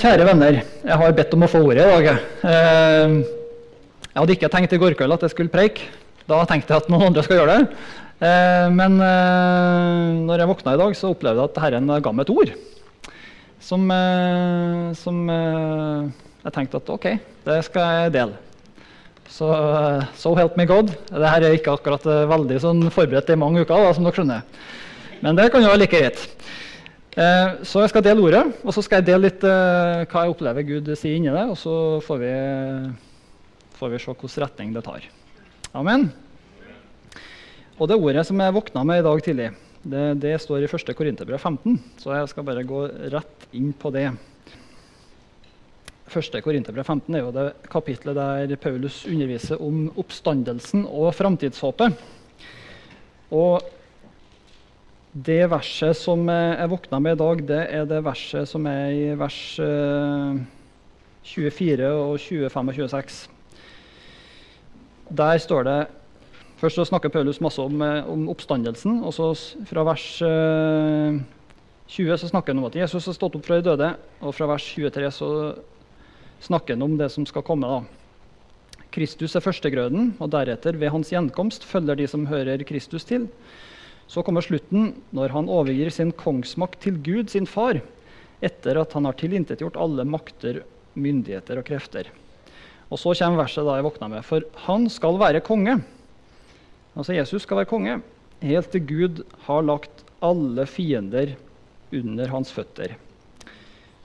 Kjære venner, jeg har bedt om å få ordet i dag. Eh, Jeg hadde ikke tenkt i går kveld at jeg skulle preike. Da tenkte jeg at noen andre skal gjøre det. Eh, Men eh, når jeg våkna i dag, så opplevde jeg at Herren ga meg et ord. Som, eh, som eh, jeg tenkte at OK, det skal jeg dele. Så so help me God. Dette er ikke akkurat veldig sånn forberedt i mange uker, da, som dere skjønner. Men det kan jo være like greit. Eh, så jeg skal dele ordet, og så skal jeg dele litt eh, hva jeg opplever Gud sier inni det, og så får vi, får vi se hvilken retning det tar. Amen. Og det ordet som jeg våkna med i dag tidlig, det, det står i 1. Korinterbrev 15, så jeg skal bare gå rett inn på det. 1. Korinterbrev 15 er jo det kapitlet der Paulus underviser om oppstandelsen og framtidshåpet. Og det verset som jeg våkna med i dag, det er det verset som er i vers eh, 24 og 25 og 26. Der står det Først så snakker Paulus masse om, eh, om oppstandelsen. og så Fra vers eh, 20 så snakker han om at Jesus har stått opp fra de døde. Og fra vers 23 så snakker han om det som skal komme. da. Kristus er førstegrøden, og deretter, ved hans gjenkomst, følger de som hører Kristus til. Så kommer slutten, når han overgir sin kongsmakt til Gud, sin far, etter at han har tilintetgjort alle makter, myndigheter og krefter. Og så kommer verset da jeg våkna med. For han skal være konge. Altså Jesus skal være konge, helt til Gud har lagt alle fiender under hans føtter.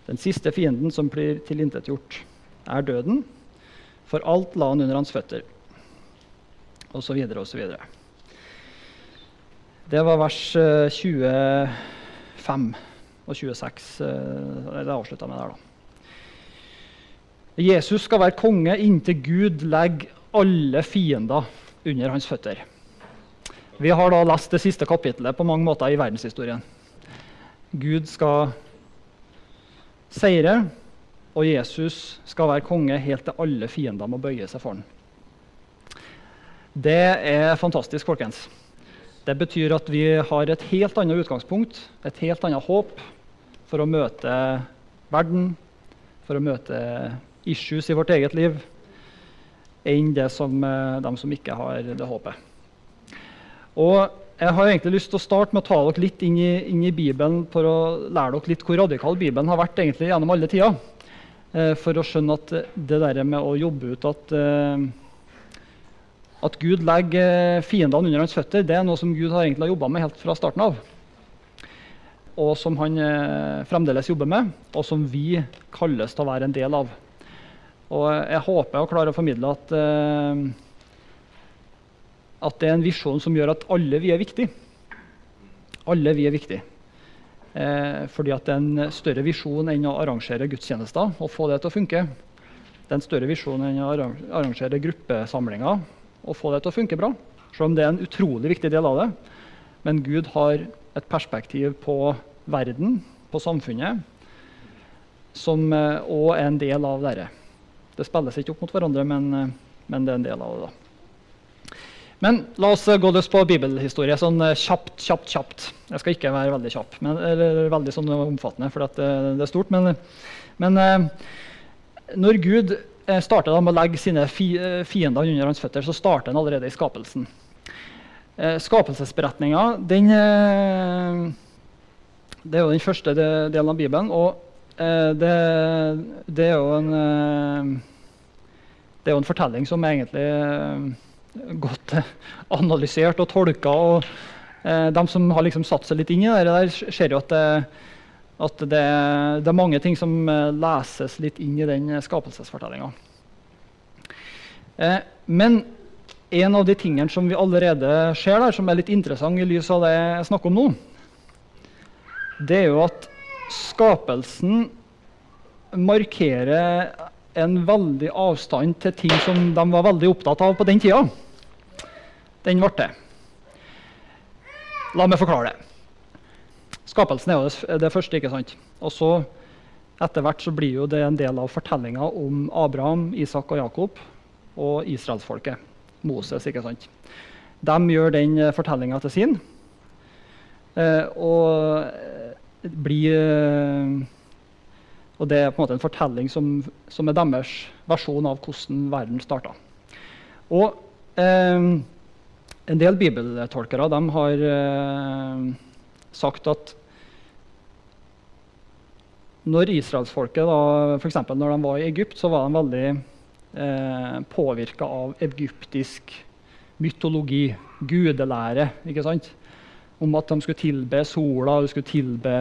Den siste fienden som blir tilintetgjort, er døden. For alt la han under hans føtter. Og så videre og så videre. Det var vers eh, 25 og 26. eh, Det avslutta med der, da. Jesus skal være konge inntil Gud legger alle fiender under hans føtter. Vi har da lest det siste kapittelet på mange måter i verdenshistorien. Gud skal seire, og Jesus skal være konge helt til alle fiender må bøye seg for ham. Det er fantastisk, folkens. Det betyr at vi har et helt annet utgangspunkt, et helt annet håp for å møte verden, for å møte issues i vårt eget liv, enn det som eh, de som ikke har det håpet. Og jeg har egentlig lyst til å starte med å ta dere litt inn i, inn i Bibelen for å lære dere litt hvor radikal Bibelen har vært egentlig gjennom alle tider. Eh, for å skjønne at det der med å jobbe ut at, eh, at Gud legger fiendene under hans føtter, det er noe som Gud har egentlig jobba med helt fra starten av. Og som han eh, fremdeles jobber med, og som vi kalles til å være en del av. Og jeg håper å klare å formidle at eh, at det er en visjon som gjør at alle vi er viktige. Alle vi er viktige. Eh, fordi at det er en større visjon enn å arrangere gudstjenester og få det til å funke. Det er en større visjon enn å arrangere gruppesamlinger og få det til å funke bra. Selv om det er en utrolig viktig del av det. Men Gud har et perspektiv på verden, på samfunnet, som òg er en del av dette. Det spilles ikke opp mot hverandre, men, eh, men det er en del av det. da. Men la oss eh, gå løs på bibelhistorie sånn eh, kjapt, kjapt, kjapt. Jeg skal ikke være veldig kjapp, men, eller veldig sånn omfattende, for det, det er stort. Men, men eh, når Gud eh, starter da med å legge sine eh, fiender under hans føtter, så starter han allerede i skapelsen. Eh, skapelsesberetninga den, eh, det er jo den første delen av Bibelen. Og eh, det, det er en eh, det er jo en fortelling som er egentlig eh, godt eh, analysert og tolka. Og eh, de som har liksom satt seg litt inn i det der, ser jo at, det, at det, det er mange ting som eh, leses litt inn i den skapelsesfortellinga. Eh, men en av de tingene som vi allerede ser der, som er litt interessant i lys av det jeg snakker om nå, det er jo at skapelsen markerer en veldig avstand til ting som de var veldig opptatt av på den tida. Den ble det. La meg forklare det. Skapelsen er jo det, første. ikke sant? Og så etter hvert så blir jo det en del av fortellinga om Abraham, Isak og Jakob og israelsfolket. Moses. ikke sant? De gjør den fortellinga til sin. Eh, og blir eh, Og det er på en måte en fortelling som, som er deres versjon av hvordan verden starta. Og eh, en del bibeltolkere de har eh, sagt at når israelsfolket, f.eks. når de var i Egypt, så var de veldig eh, påvirka av egyptisk mytologi, gudelære. ikke sant? Om at de skulle tilbe sola, de skulle tilbe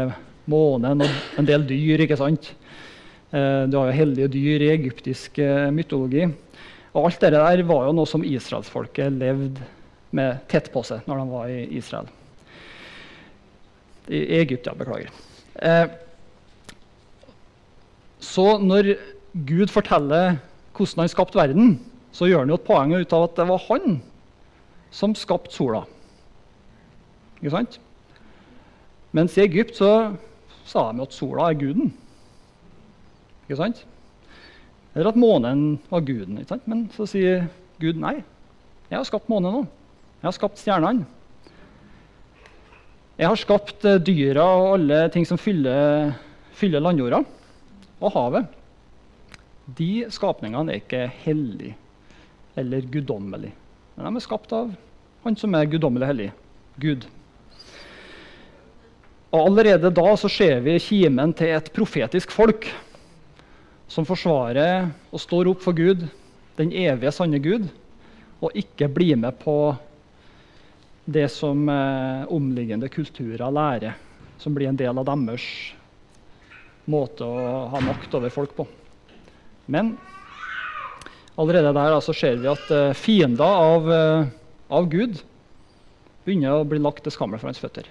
månen og en del dyr. ikke sant? Eh, du har jo hellige dyr i egyptisk eh, mytologi. Og alt det der var jo noe som israelsfolket levde med tett på seg når de var i Israel. I Egypt, ja. Beklager. Eh, så når Gud forteller hvordan han skapte verden, så gjør han jo et poeng ut av at det var han som skapte sola. Ikke sant? Mens i Egypt så sa de at sola er guden. Ikke sant? Eller at månen var guden. Ikke sant? Men så sier Gud nei. Jeg har skapt månen nå. Jeg har skapt stjernene. Jeg har skapt eh, dyra og alle ting som fyller, fyller landjorda, og havet. De skapningene er ikke hellige eller guddommelige. Men de er skapt av Han som er guddommelig hellig, Gud. Og Allerede da så ser vi kimen til et profetisk folk som forsvarer og står opp for Gud, den evige, sanne Gud, og ikke blir med på det som eh, omliggende kulturer lærer, som blir en del av deres måte å ha makt over folk på. Men allerede der altså, ser vi at eh, fiender av, eh, av, Gud begynner å bli lagt til skammel for hans føtter.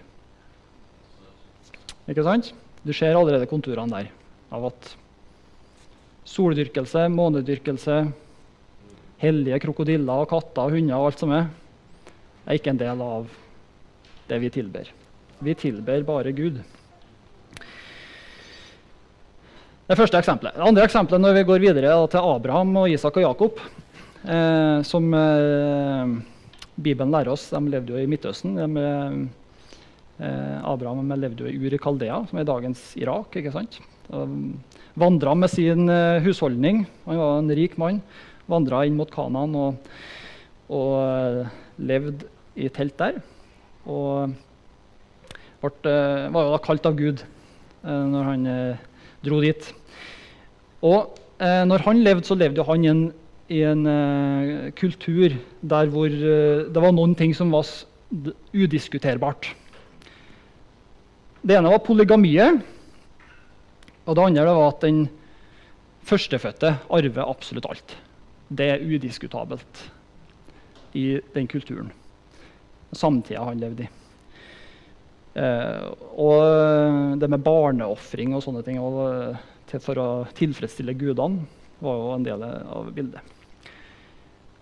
Ikke sant? Du ser allerede konturene der av at soldyrkelse, månedyrkelse, hellige krokodiller og katter og hunder og alt som er, er ikke en del av det vi tilber. Vi tilber bare Gud. Det første eksempelet. Det andre eksempelet når vi går videre til Abraham og Isak og Jakob, eh, som eh, Bibelen lærer oss. De levde jo i Midtøsten. De, eh, Abraham levde jo i Ur i Kaldea, som er dagens Irak. ikke sant? Vandra med sin eh, husholdning. Han var en rik mann. Vandra inn mot Kanaan og, og eh, levde i telt der. Og ble, eh, var jo da kalt av Gud eh, når han eh, dro dit. Og når han levde, så levde han i en, i en kultur der hvor det var noen ting som var udiskuterbart. Det ene var polygamiet. Og det andre var at den førstefødte arver absolutt alt. Det er udiskutabelt i den kulturen samtida han levde i. Eh, og det med barneofring og sånne ting og, til, for å tilfredsstille gudene var jo en del av bildet.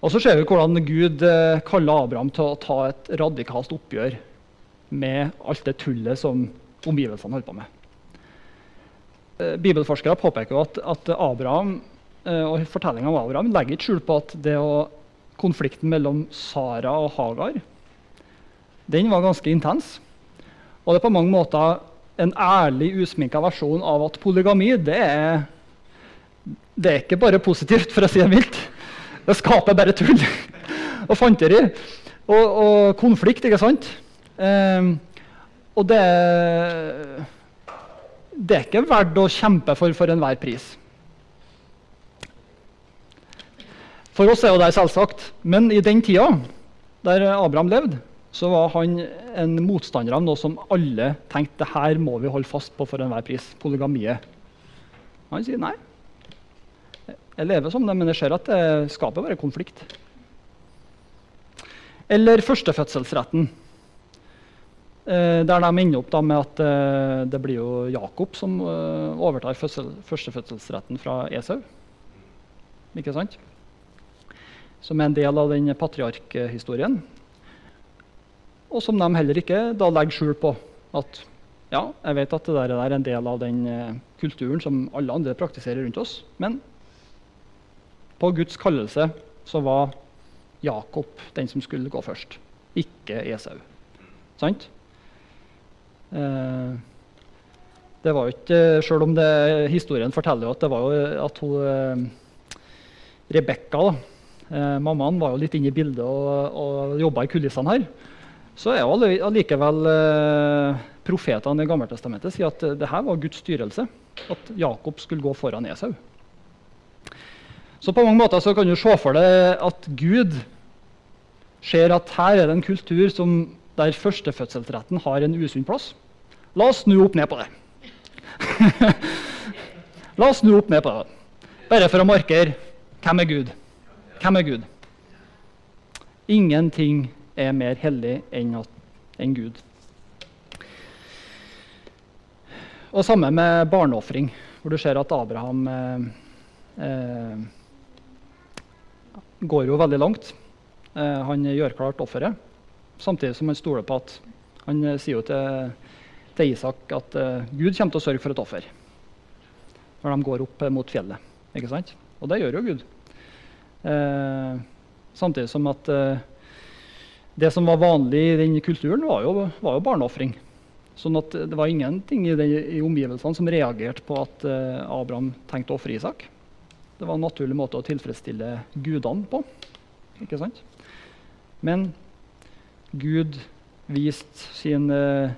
Og så ser vi hvordan Gud eh, kaller Abraham til å ta et radikalt oppgjør med alt det tullet som omgivelsene holder på med. Eh, bibelforskere påpeker at, at Abraham og fortellinga om Abraham legger ikke skjul på at det å, konflikten mellom Sara og Hagar den var ganske intens. Og det er på mange måter en ærlig, usminka versjon av at polygami det er, det er ikke bare positivt, for å si det mildt. Det skaper bare tull og fanteri og, og, konflikt, ikke sant? Um, og det, det er ikke verdt å kjempe for for enhver pris. For oss er jo det selvsagt, men i den tida der Abraham levde, så var han en motstander av noe som alle tenkte det her må vi holde fast på for enhver pris. Polygamiet. Han sier nei. Jeg lever som det, men jeg ser at det skaper bare konflikt. Eller førstefødselsretten. Eh, der de ender opp med at eh, det blir jo Jakob som eh, overtar førstefødselsretten fra Esau. Ikke sant? Som er en del av den patriarkhistorien. Og som de heller ikke da legger skjul på. At ja, jeg vet at det der er en del av den eh, kulturen som alle andre praktiserer rundt oss. Men på Guds kallelse så var Jakob den som skulle gå først, ikke Esau. Sant? Eh, Det var jo ikke, Selv om det, historien forteller at det var jo at hun eh, Rebekka, eh, mammaen, var jo litt inne i bildet og, og jobba i kulissene her. Så er allikevel eh, profetene i Gammeltestamentet sier at det her var Guds styrelse. At Jakob skulle gå foran Esau. Så på mange måter så kan du se for deg at Gud ser at her er det en kultur som, der førstefødselsretten har en usunn plass. La oss snu opp ned på det. La oss snu opp ned på det. Bare for å markere hvem er Gud. Hvem er Gud? Ingenting er mer hellig enn, enn Gud. Og samme med barneofring, hvor du ser at Abraham eh, eh, går jo veldig langt. Eh, han gjør klart offeret, samtidig som han stoler på at Han eh, sier jo til til Isak at uh, Gud kommer til å sørge for et offer når de går opp mot fjellet. Ikke sant? Og det gjør jo Gud. Samtidig som at det som var vanlig i den kulturen, var jo, var jo barneofring. Sånn at det var ingenting i, det, i omgivelsene som reagerte på at Abraham tenkte å ofre Isak. Det var en naturlig måte å tilfredsstille gudene på. Ikke sant? Men Gud viste sin eh,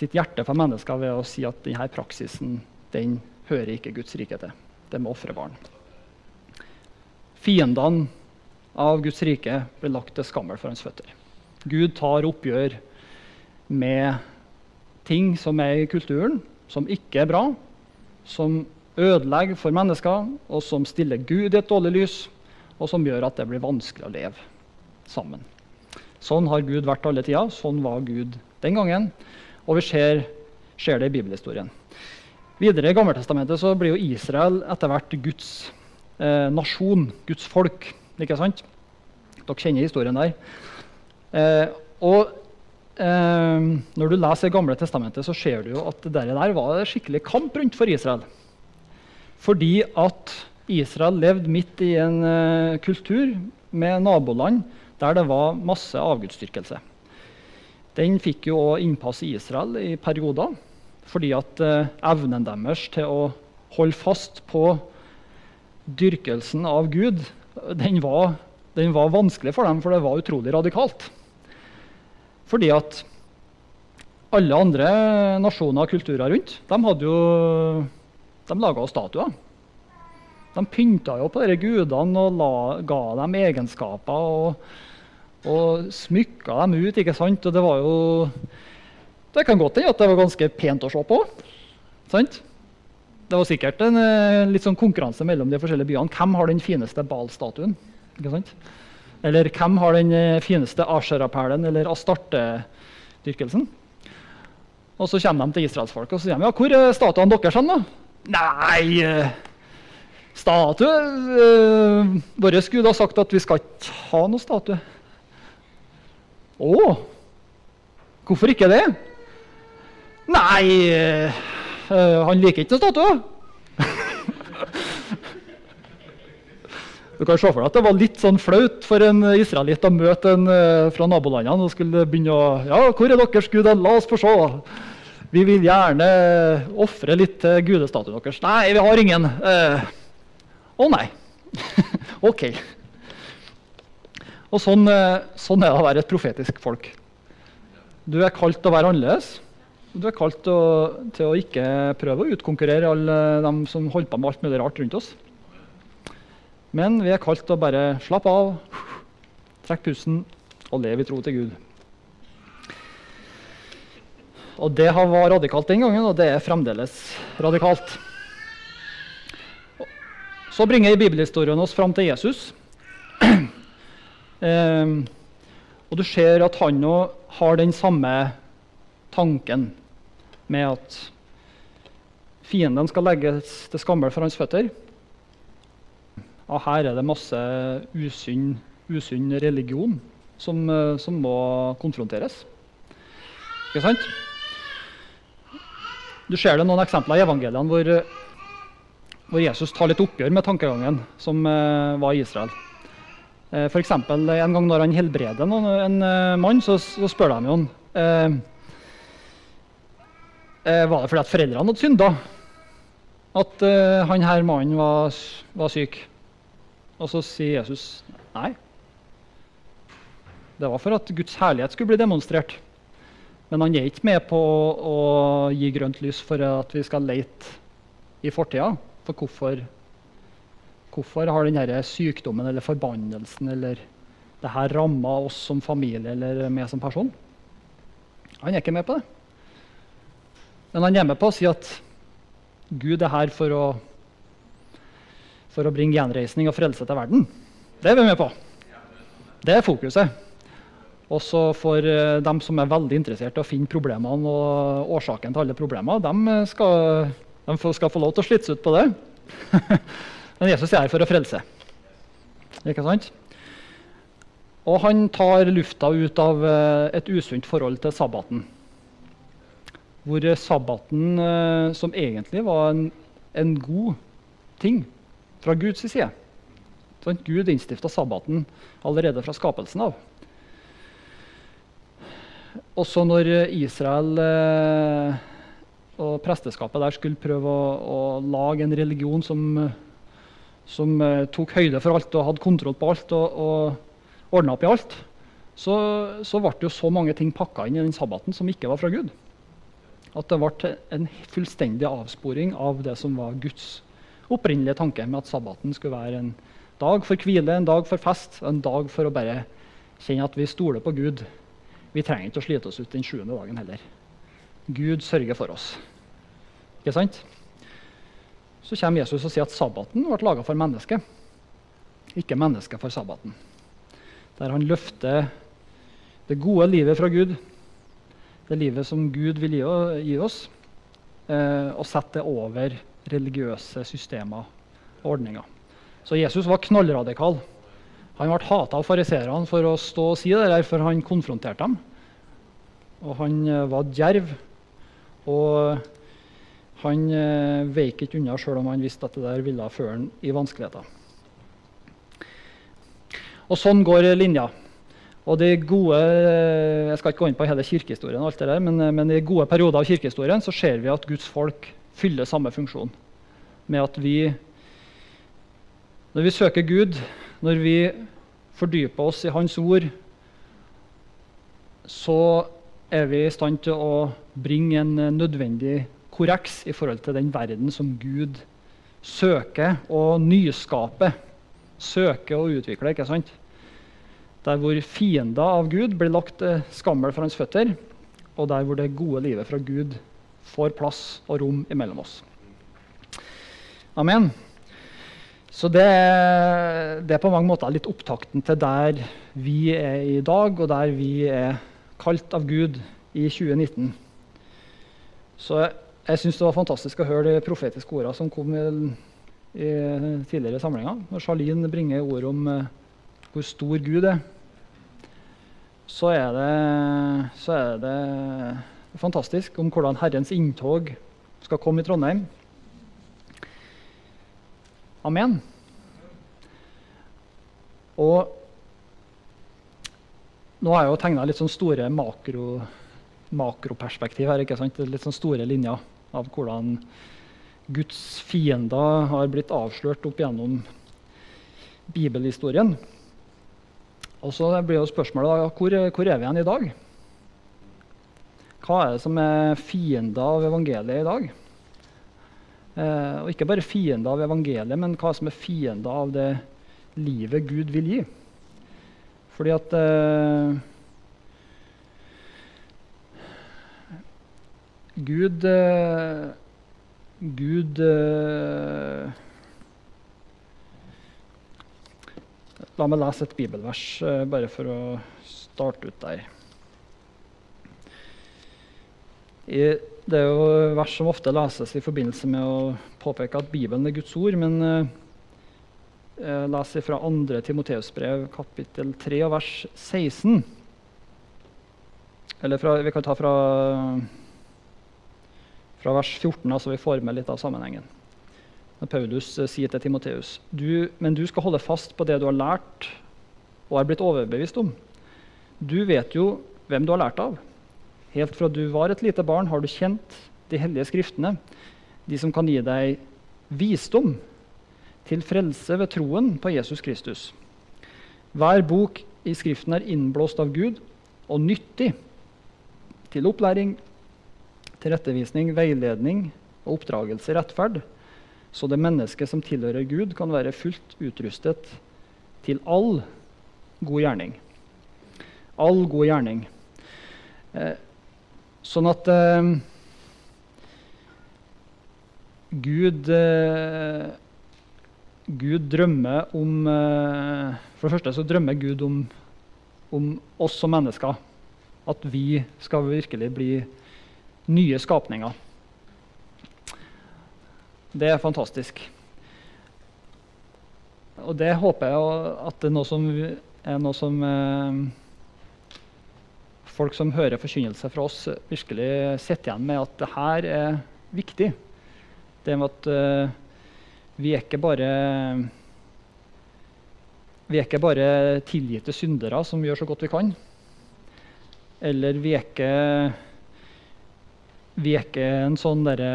sitt hjerte for mennesker ved å si at denne praksisen den hører ikke Guds rike til. Det med å ofre barn. Fiendene av Guds rike blir lagt til skammel for hans føtter. Gud tar oppgjør med ting som er i kulturen, som ikke er bra, som ødelegger for mennesker, og som stiller Gud i et dårlig lys, og som gjør at det blir vanskelig å leve sammen. Sånn har Gud vært alle tida. Sånn var Gud den gangen. Og vi ser, ser det i bibelhistorien. Videre i Gammeltestamentet så blir jo Israel etter hvert Guds eh, nasjon, Guds folk. Ikke sant? Dere kjenner historien der. Eh, og eh, Når du leser Gamle testamentet, så ser du jo at det der var skikkelig kamp rundt for Israel. Fordi at Israel levde midt i en uh, kultur med naboland der det var masse avgudsdyrkelse. Den fikk jo også innpass i Israel i perioder. Fordi at uh, evnen deres til å holde fast på dyrkelsen av Gud, den var, den var, vanskelig for dem, for det var utrolig radikalt. Fordi at alle andre nasjoner og kulturer rundt de hadde jo, de laga statuer. De pynta jo på disse gudene og la, ga dem egenskaper. og og smykka dem ut. ikke sant? Og det var jo Det kan godt hende at det var ganske pent å se på. sant? Det var sikkert en eh, litt sånn konkurranse mellom de forskjellige byene. Hvem har den fineste Bal-statuen? Eller hvem har den eh, fineste Asherapælen eller Astarte-dyrkelsen? Og så kommer de til israelsfolket og så sier de, ja, hvor er statuene deres. hen da? Nei, eh, statue uh, Vår Gud har sagt at vi skal ikke ha noe statue. Å, hvorfor ikke det? Nei, øh, han liker ikke statuer. Du kan se for deg at det var litt sånn flaut for en israelitt å møte en uh, fra nabolandene og skulle begynne å Ja, hvor er deres gud? La oss få se. Vi vil gjerne ofre litt til gudestatuen deres. Nei, vi har ingen. Å uh, oh, nei. OK. Og sånn, eh, sånn, er det å være et profetisk folk. Du er kalt til å være annerledes. Du er kalt å, til å ikke prøve å utkonkurrere alle dem som holder på med alt mulig rart rundt oss. Men vi er kalt til å bare slappe av, trekke pusten og leve i tro til Gud. Og Det var radikalt den gangen, og det er fremdeles radikalt. Så bringer bibelhistorien oss fram til Jesus. Eh, og du ser at han òg har den samme tanken med at fienden skal legges til skammel for hans føtter. Og her er det masse usunn, usunn religion som, eh, som, må konfronteres. Ikke sant? Du ser det noen eksempler i evangeliene hvor, hvor Jesus tar litt oppgjør med tankegangen som uh, var i Israel. Eh, F.eks. en gang når han helbreder en, eh, mann, så, så, spør de jo han eh, eh, var det fordi at foreldrene hadde synda at eh, han her mannen var, var syk? Og så sier Jesus nei. Det var for at Guds herlighet skulle bli demonstrert. Men han er ikke med på å gi grønt lys for at vi skal lete i fortida. For hvorfor, hvorfor har denne sykdommen eller forbannelsen eller det her ramma oss som familie eller meg som person? Han er ikke med på det. Men han er med på å si at Gud er her for å, for å bringe gjenreisning og frelse til verden. Det er vi med på. Det er fokuset. Og så for uh, dem som er veldig interessert i å finne problemene og årsaken til alle problemer, de skal, de skal få lov til å slites ut på det. Men Jesus er her for å frelse. Ikke sant? Og han tar lufta ut av uh, et usunt forhold til sabbaten. Hvor sabbaten, uh, som egentlig var en, en, god ting fra Guds side sånn, Gud innstifta sabbaten allerede fra skapelsen av. Også når Israel eh, og presteskapet der skulle prøve å, å lage en religion som, som eh, tok høyde for alt og hadde kontroll på alt og, og ordna opp i alt, så, så ble det jo så mange ting pakka inn i den sabbaten som ikke var fra Gud. At det ble en fullstendig avsporing av det som var Guds opprinnelige tanke med at sabbaten skulle være en dag for hvile, en dag for fest, en dag for å bare kjenne at vi stoler på Gud vi trenger ikke å slite oss ut den sjuende dagen heller. Gud sørger for oss. Ikke sant? Så kommer Jesus og sier at sabbaten ble laga for mennesket, ikke mennesket for sabbaten. Der han løfter det gode livet fra Gud, det livet som Gud vil gi, gi oss, eh, og sette det over religiøse systemer og ordninger. Så Jesus var knallradikal. Han ble hata av fariseerne for å stå og si det der, for han konfronterte dem. Og han eh, var djerv. Og han eh, veik ikke unna sjøl om han visste at det der ville føre han i vanskeligheter. Og sånn går linja. Og de gode, Jeg skal ikke gå inn på hele kirkehistorien, alt det der, men, eh, men i gode perioder av kirkehistorien så ser vi at Guds folk fyller samme funksjon. Med at vi, når vi søker Gud, når vi fordyper oss i Hans ord, så er vi i stand til å bringe en nødvendig korreks i forhold til den verden som Gud søker å nyskape, søker å utvikle. ikke sant? Der hvor fiender av Gud blir lagt skammel for hans føtter, og der hvor det gode livet fra Gud får plass og rom imellom oss. Amen. Så det, det, er på mange måter litt opptakten til der vi er i dag, og der vi er kalt av Gud i 2019. Så jeg, jeg syns det var fantastisk å høre de profetiske ordene som kom i, i tidligere samlinger. Når Charlene bringer ord om uh, hvor stor Gud er, så er, det, så er det fantastisk om hvordan Herrens inntog skal komme i Trondheim. Amen. Og nå har jeg jo tegna litt sånn store makro, makroperspektiv her. ikke sant? Litt sånn store linjer av hvordan Guds fiender har blitt avslørt opp gjennom bibelhistorien. Og så blir jo spørsmålet da, hvor, hvor er vi igjen i dag? Hva er det som er fiender av evangeliet i dag? Eh, og ikke bare fiender av evangeliet, men hva som er fiender av det livet Gud vil gi. Fordi at eh, Gud eh, Gud eh, La meg lese et bibelvers, eh, bare for å starte ut der. Det er jo vers som ofte leses i forbindelse med å påpeke at Bibelen er Guds ord. Men eh, jeg leser fra 2. Timoteus brev, kapittel 3, vers 16. Eller fra, vi kan ta fra, fra vers 14, så altså vi får med litt av sammenhengen. Når Paulus eh, sier til Timoteus.: Men du skal holde fast på det du har lært og er blitt overbevist om. Du vet jo hvem du har lært av. Helt fra du var et lite barn, har du kjent de hellige skriftene, de som kan gi deg visdom til frelse ved troen på Jesus Kristus. Hver bok i Skriften er innblåst av Gud og nyttig til opplæring, tilrettevisning, veiledning og oppdragelse rettferd, så det mennesket som tilhører Gud, kan være fullt utrustet til all god gjerning. All god gjerning. Eh, sånn at eh, Gud eh, Gud drømmer om eh, For det første så drømmer Gud om, om oss som mennesker. At vi skal virkelig bli nye skapninger. Det er fantastisk. Og det håper jeg at det er noe som, er noe som eh, folk som hører forkynnelse fra oss, virkelig sitter igjen med at det her er viktig. Det med at eh, vi er ikke bare vi er ikke bare tilgitte syndere som gjør så godt vi kan. Eller vi er ikke Vi er ikke en sånn derre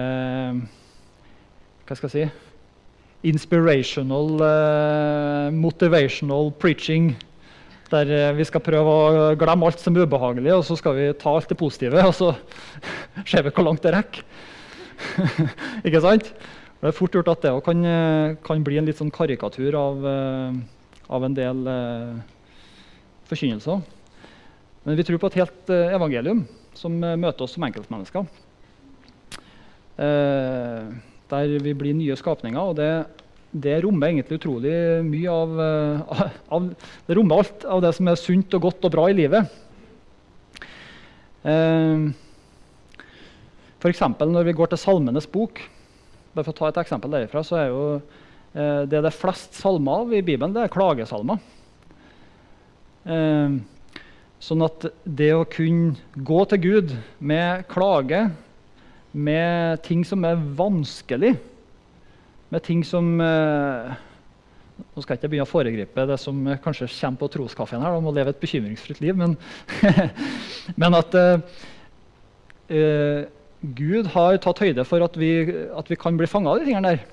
Hva skal jeg si Inspirational, uh, motivational preaching. Der uh, vi skal prøve å glemme alt som er ubehagelig, og så skal vi ta alt det positive. Og så ser vi hvor langt det rekker. ikke sant? Det er fort gjort at det kan, eh, kan, bli en litt sånn karikatur av, av en del forkynnelser. Men vi tror på et helt evangelium som møter oss som enkeltmennesker. Eh, der vi blir nye skapninger. og det, det rommer egentlig utrolig mye av, eh, av, Det rommer alt av det som er sunt og godt og bra i livet. Eh, F.eks. når vi går til Salmenes bok, bare for å ta et eksempel derifra, så er jo eh, det det er flest salmer av i Bibelen, det er klagesalmer. Eh, sånn at det å kunne gå til Gud med klage med ting som er vanskelig. Med ting som eh, Nå skal jeg ikke begynne å foregripe det som kanskje kommer på troskaffen her, om å leve et bekymringsfritt liv, men, men at eh, eh, Gud har tatt høyde for at vi, at vi kan bli fanga av de tingene der.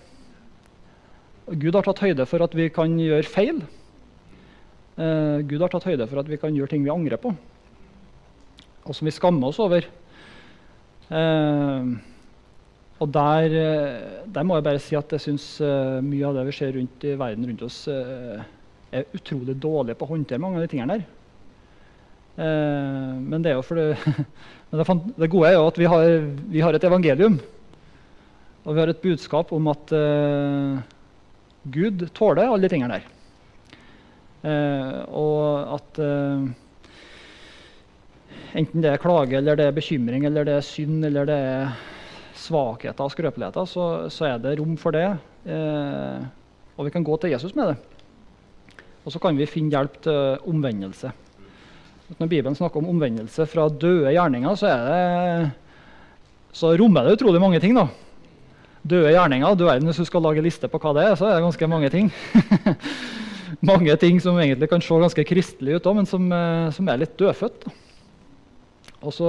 Gud har tatt høyde for at vi kan gjøre feil. Eh, Gud har tatt høyde for at vi kan gjøre ting vi angrer på, og som vi skammer oss over. Uh, og der, eh, der, må jeg bare si at jeg syns uh, mye av det vi ser rundt i verden rundt oss, uh, er utrolig dårlig på å håndtere mange av de tingene der. men det er jo for det, det, det, gode er jo at vi har, vi har, et evangelium. Og vi har et budskap om at Gud tåler alle de tingene der. og at enten det er klage, eller det er bekymring, eller det er synd, eller det er svakheter og skrøpeligheter, så, så, er det rom for det. Eh, og vi kan gå til Jesus med det. Og så kan vi finne hjelp til omvendelse. Når Bibelen snakker om omvendelse fra døde gjerninger, så, det, så rommer det utrolig mange ting. da. Døde gjerninger, du verden, Hvis du skal lage liste på hva det er, så er det ganske mange ting. mange ting som egentlig kan se ganske kristelige ut, men som, eh, som er litt dødfødt. Da. Og så,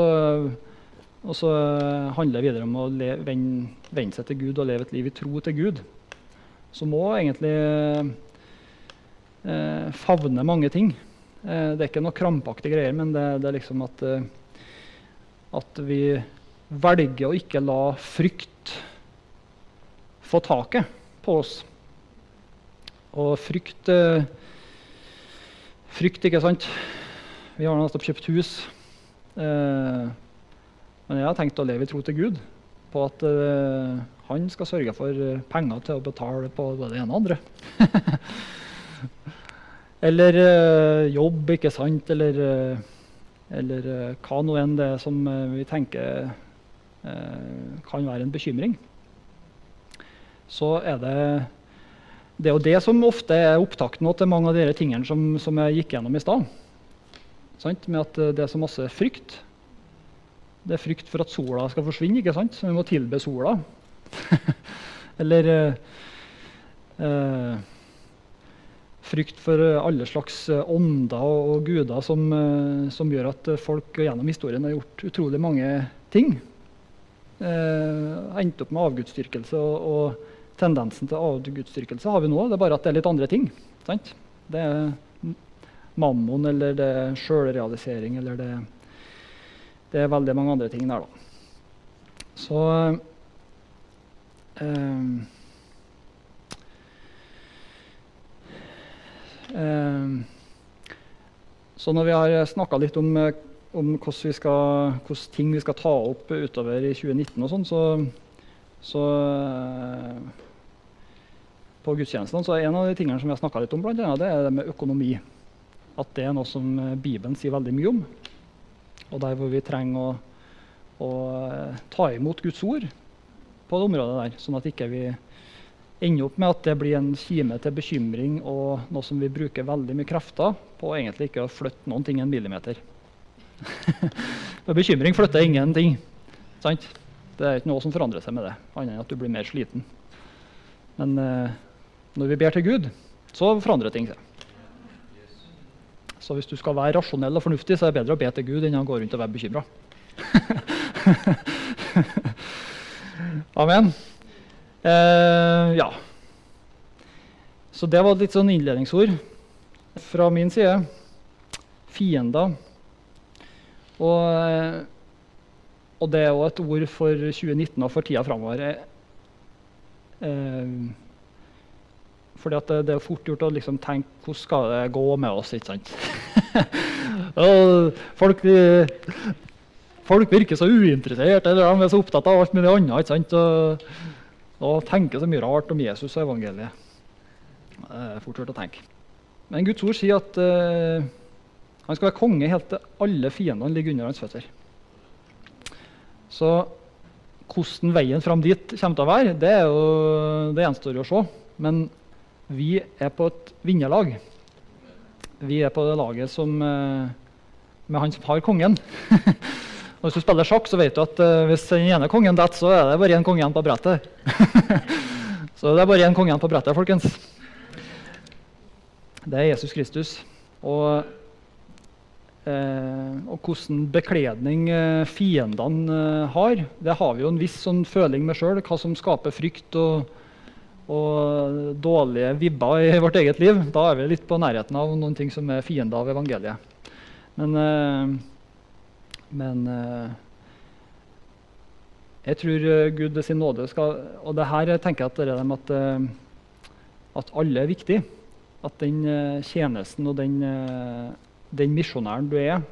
og så handler det videre om å vende, seg til Gud og leve et liv i tro til Gud. Så må egentlig eh, favne mange ting. Eh, det er ikke noe krampaktige greier, men det, det er liksom at, eh, at vi velger å ikke la frykt få taket på oss. Og frykt eh, Frykt, ikke sant? Vi har nettopp kjøpt hus. Eh, men jeg har tenkt å leve i tro til Gud. På at eh, han skal sørge for eh, penger til å betale på både det ene og andre. eller jobb, ikke sant? Eller, eller hva nå enn det er som vi tenker kan være en bekymring. Så er det det er jo det som ofte er opptakten til mange av de tingene som, som jeg gikk gjennom i stad. Sant? Med at det er så masse frykt. Det er frykt for at sola skal forsvinne, ikke sant? så vi må tilbe sola. Eller eh, eh, frykt for alle slags ånder og guder som, eh, som, gjør at folk gjennom historien har gjort utrolig mange ting. Eh, endte opp med avgudsdyrkelse og, og, tendensen til avgudsdyrkelse har vi nå. Det er bare at det er litt andre ting. Sant? Det er mammon, eller det er sjølrealisering, eller det, det, er veldig mange andre ting der, da. Så um, um, Så når vi har snakka litt om om hvordan, ting vi skal ta opp utover i 2019 og sånn, så, så eh, På gudstjenestene så er en av de tingene som vi har snakka litt om, blant annet, det er det med økonomi. At det er noe som eh, Bibelen sier veldig mye om. Og der hvor vi trenger å, å eh, ta imot Guds ord på det området der, sånn at ikke vi ender opp med at det blir en kime til bekymring og noe som vi bruker veldig mye krefter på egentlig ikke å flytte noen ting en millimeter. bekymring flytter ingenting. Sant? Det er ikke noe som forandrer seg med det, annet enn at du blir mer sliten. Men eh, når vi ber til Gud, så forandrer ting seg. Så hvis du skal være rasjonell og fornuftig, så er det bedre å be til Gud enn å gå rundt og være bekymra. Amen. Eh, ja. Så det var litt sånn innledningsord fra min side. Fiender og, eh, og, det er òg et ord for 2019 og for tida framover. Eh, fordi det, det, er fort gjort å liksom tenke hvordan skal det gå med oss. ikke sant? folk, de, folk, virker så uinteressert, eller de er så opptatt av alt mulig annet. ikke sant? Og, og tenker så mye rart om Jesus og evangeliet. Det er fort gjort å tenke. Men Guds ord sier at uh, han skal være konge helt til alle fiendene ligger under hans føtter. Så hvordan veien fram dit kommer til å være, det, er jo, det gjenstår å se. Men vi er på et vinnerlag. Vi er på det laget som, eh, med han som har kongen. Og hvis du spiller sjakk, så vet du at uh, hvis den ene kongen detter, så er det bare én konge igjen på brettet. så det er bare én konge igjen på brettet, folkens. Det er Jesus Kristus. Og Eh, og hvordan bekledning eh, fiendene eh, har, det har vi jo en viss sånn føling med sjøl. Hva som skaper frykt og, og, dårlige vibber i vårt eget liv. Da er vi litt på nærheten av noen ting som er fiender av evangeliet. Men, eh, men eh, jeg tror eh, Gud sin nåde skal Og det her tenker jeg at det er med at, at alle er viktig. At den tjenesten og den den misjonæren du er,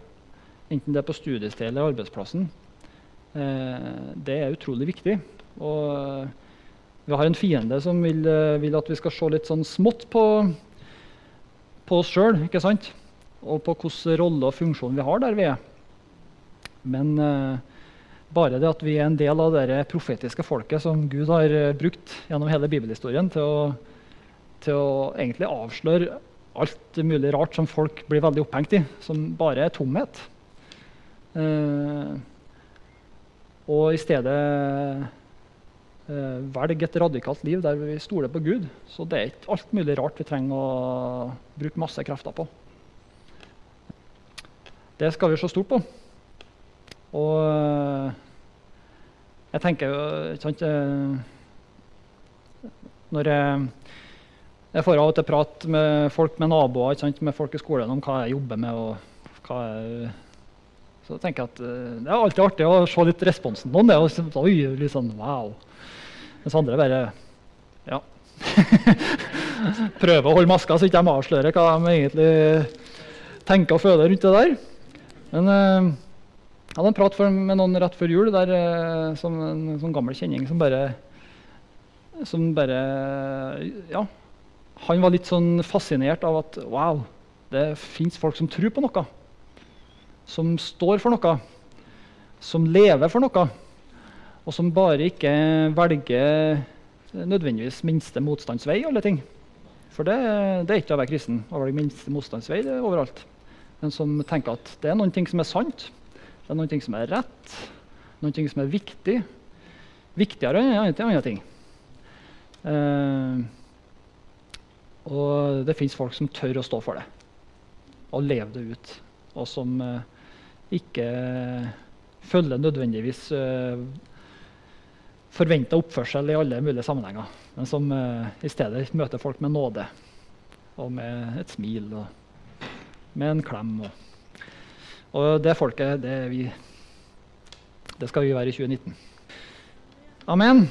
enten det er på studiestedet eller arbeidsplassen, det er utrolig viktig. Og vi har en fiende som vil, eh, vil, at vi skal se litt sånn smått på, på oss sjøl, og på hvilken rolle og funksjon vi har der vi er. Men uh, bare det at vi er en del av det profetiske folket som Gud har brukt gjennom hele bibelhistorien til å, til å egentlig avsløre alt mulig rart som folk blir veldig opphengt i, som bare er tomhet. Uh, og i stedet eh, velge et radikalt liv der vi stoler på Gud. Så det er ikke alt mulig rart vi trenger å bruke masse krefter på. Det skal vi se stort på. Og eh, jeg tenker jo ikke sant, eh, Når jeg jeg får av og til prat med folk med naboer med folk i skolen om hva jeg jobber med. og hva jeg... Så jeg at Det er alltid artig å se litt responsen på noen. Det er liksom, oi, litt sånn wow. Mens andre bare ja. prøver å holde maska så ikke de avslører hva de egentlig tenker og føler rundt det der. Men jeg hadde en prat med noen rett før jul der, uh, som en sånn gammel kjenning som bare som bare ja, han var litt sånn fascinert av at wow, det fins folk som tror på noe. Som står for noe. Som lever for noe. Og som bare ikke velger nødvendigvis minste motstandsvei alle ting. For det, det er ikke å være kristen å velge minste motstandsvei det er overalt. Men som tenker at det er noen ting som er sant, det er noen ting som er rett, noen ting som er viktig. Viktigere enn andre ting. Uh, og det fins folk som tør å stå for det og leve det ut. Og som uh, ikke følger nødvendigvis uh, forventa oppførsel i alle mulige sammenhenger, men som eh, i stedet møter folk med nåde og med et smil og med en klem. Og, og det folket, det, vi, det skal vi være i 2019. Amen.